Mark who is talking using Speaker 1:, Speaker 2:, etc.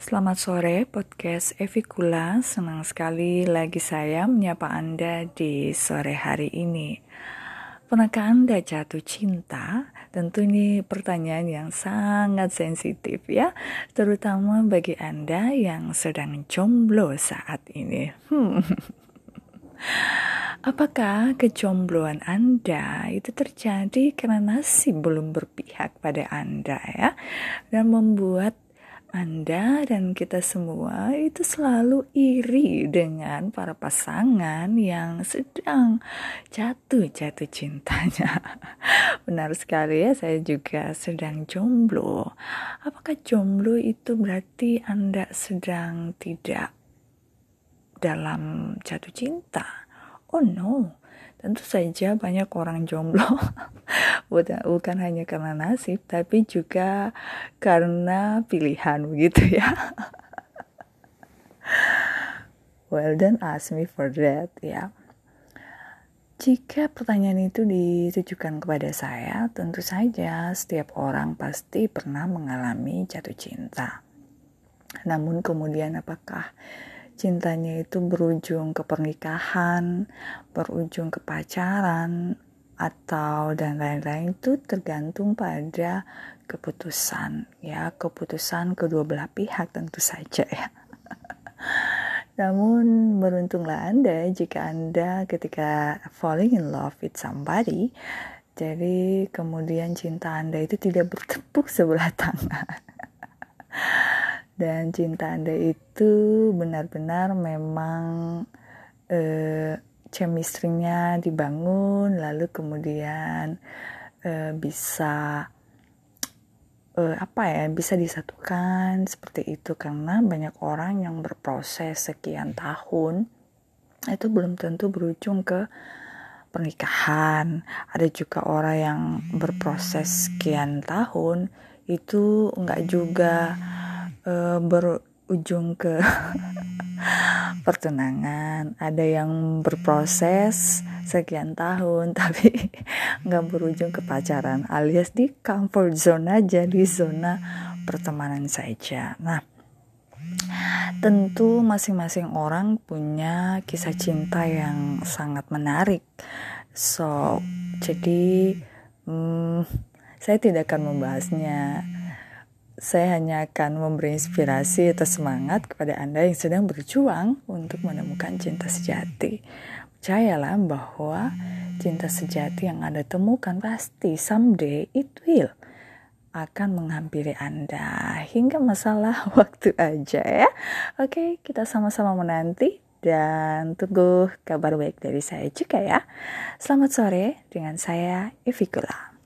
Speaker 1: Selamat sore podcast Evikula. Senang sekali lagi saya menyapa Anda di sore hari ini. Pernahkah Anda jatuh cinta? Tentu ini pertanyaan yang sangat sensitif ya, terutama bagi Anda yang sedang jomblo saat ini. Hmm. Apakah kejombloan Anda itu terjadi karena nasib belum berpihak pada Anda ya dan membuat anda dan kita semua itu selalu iri dengan para pasangan yang sedang jatuh-jatuh cintanya. Benar sekali ya, saya juga sedang jomblo. Apakah jomblo itu berarti Anda sedang tidak dalam jatuh cinta? Oh no, tentu saja banyak orang jomblo bukan hanya karena nasib tapi juga karena pilihan begitu ya well don't ask me for that ya jika pertanyaan itu ditujukan kepada saya, tentu saja setiap orang pasti pernah mengalami jatuh cinta. Namun kemudian apakah cintanya itu berujung ke pernikahan, berujung ke pacaran, atau dan lain-lain itu tergantung pada keputusan ya. Keputusan kedua belah pihak tentu saja ya. Namun beruntunglah anda jika anda ketika falling in love with somebody jadi kemudian cinta anda itu tidak bertepuk sebelah tangan. Dan cinta Anda itu benar-benar memang eh, chemistry-nya dibangun lalu kemudian eh, bisa eh, apa ya bisa disatukan seperti itu. Karena banyak orang yang berproses sekian tahun itu belum tentu berujung ke pernikahan. Ada juga orang yang berproses sekian tahun itu enggak juga uh, berujung ke pertunangan ada yang berproses sekian tahun tapi nggak berujung ke pacaran alias di comfort zone aja di zona pertemanan saja. Nah tentu masing-masing orang punya kisah cinta yang sangat menarik. So jadi hmm, saya tidak akan membahasnya saya hanya akan memberi inspirasi atau semangat kepada Anda yang sedang berjuang untuk menemukan cinta sejati. Percayalah bahwa cinta sejati yang Anda temukan pasti someday it will akan menghampiri Anda hingga masalah waktu aja ya. Oke, kita sama-sama menanti dan tunggu kabar baik dari saya juga ya. Selamat sore dengan saya Evikula.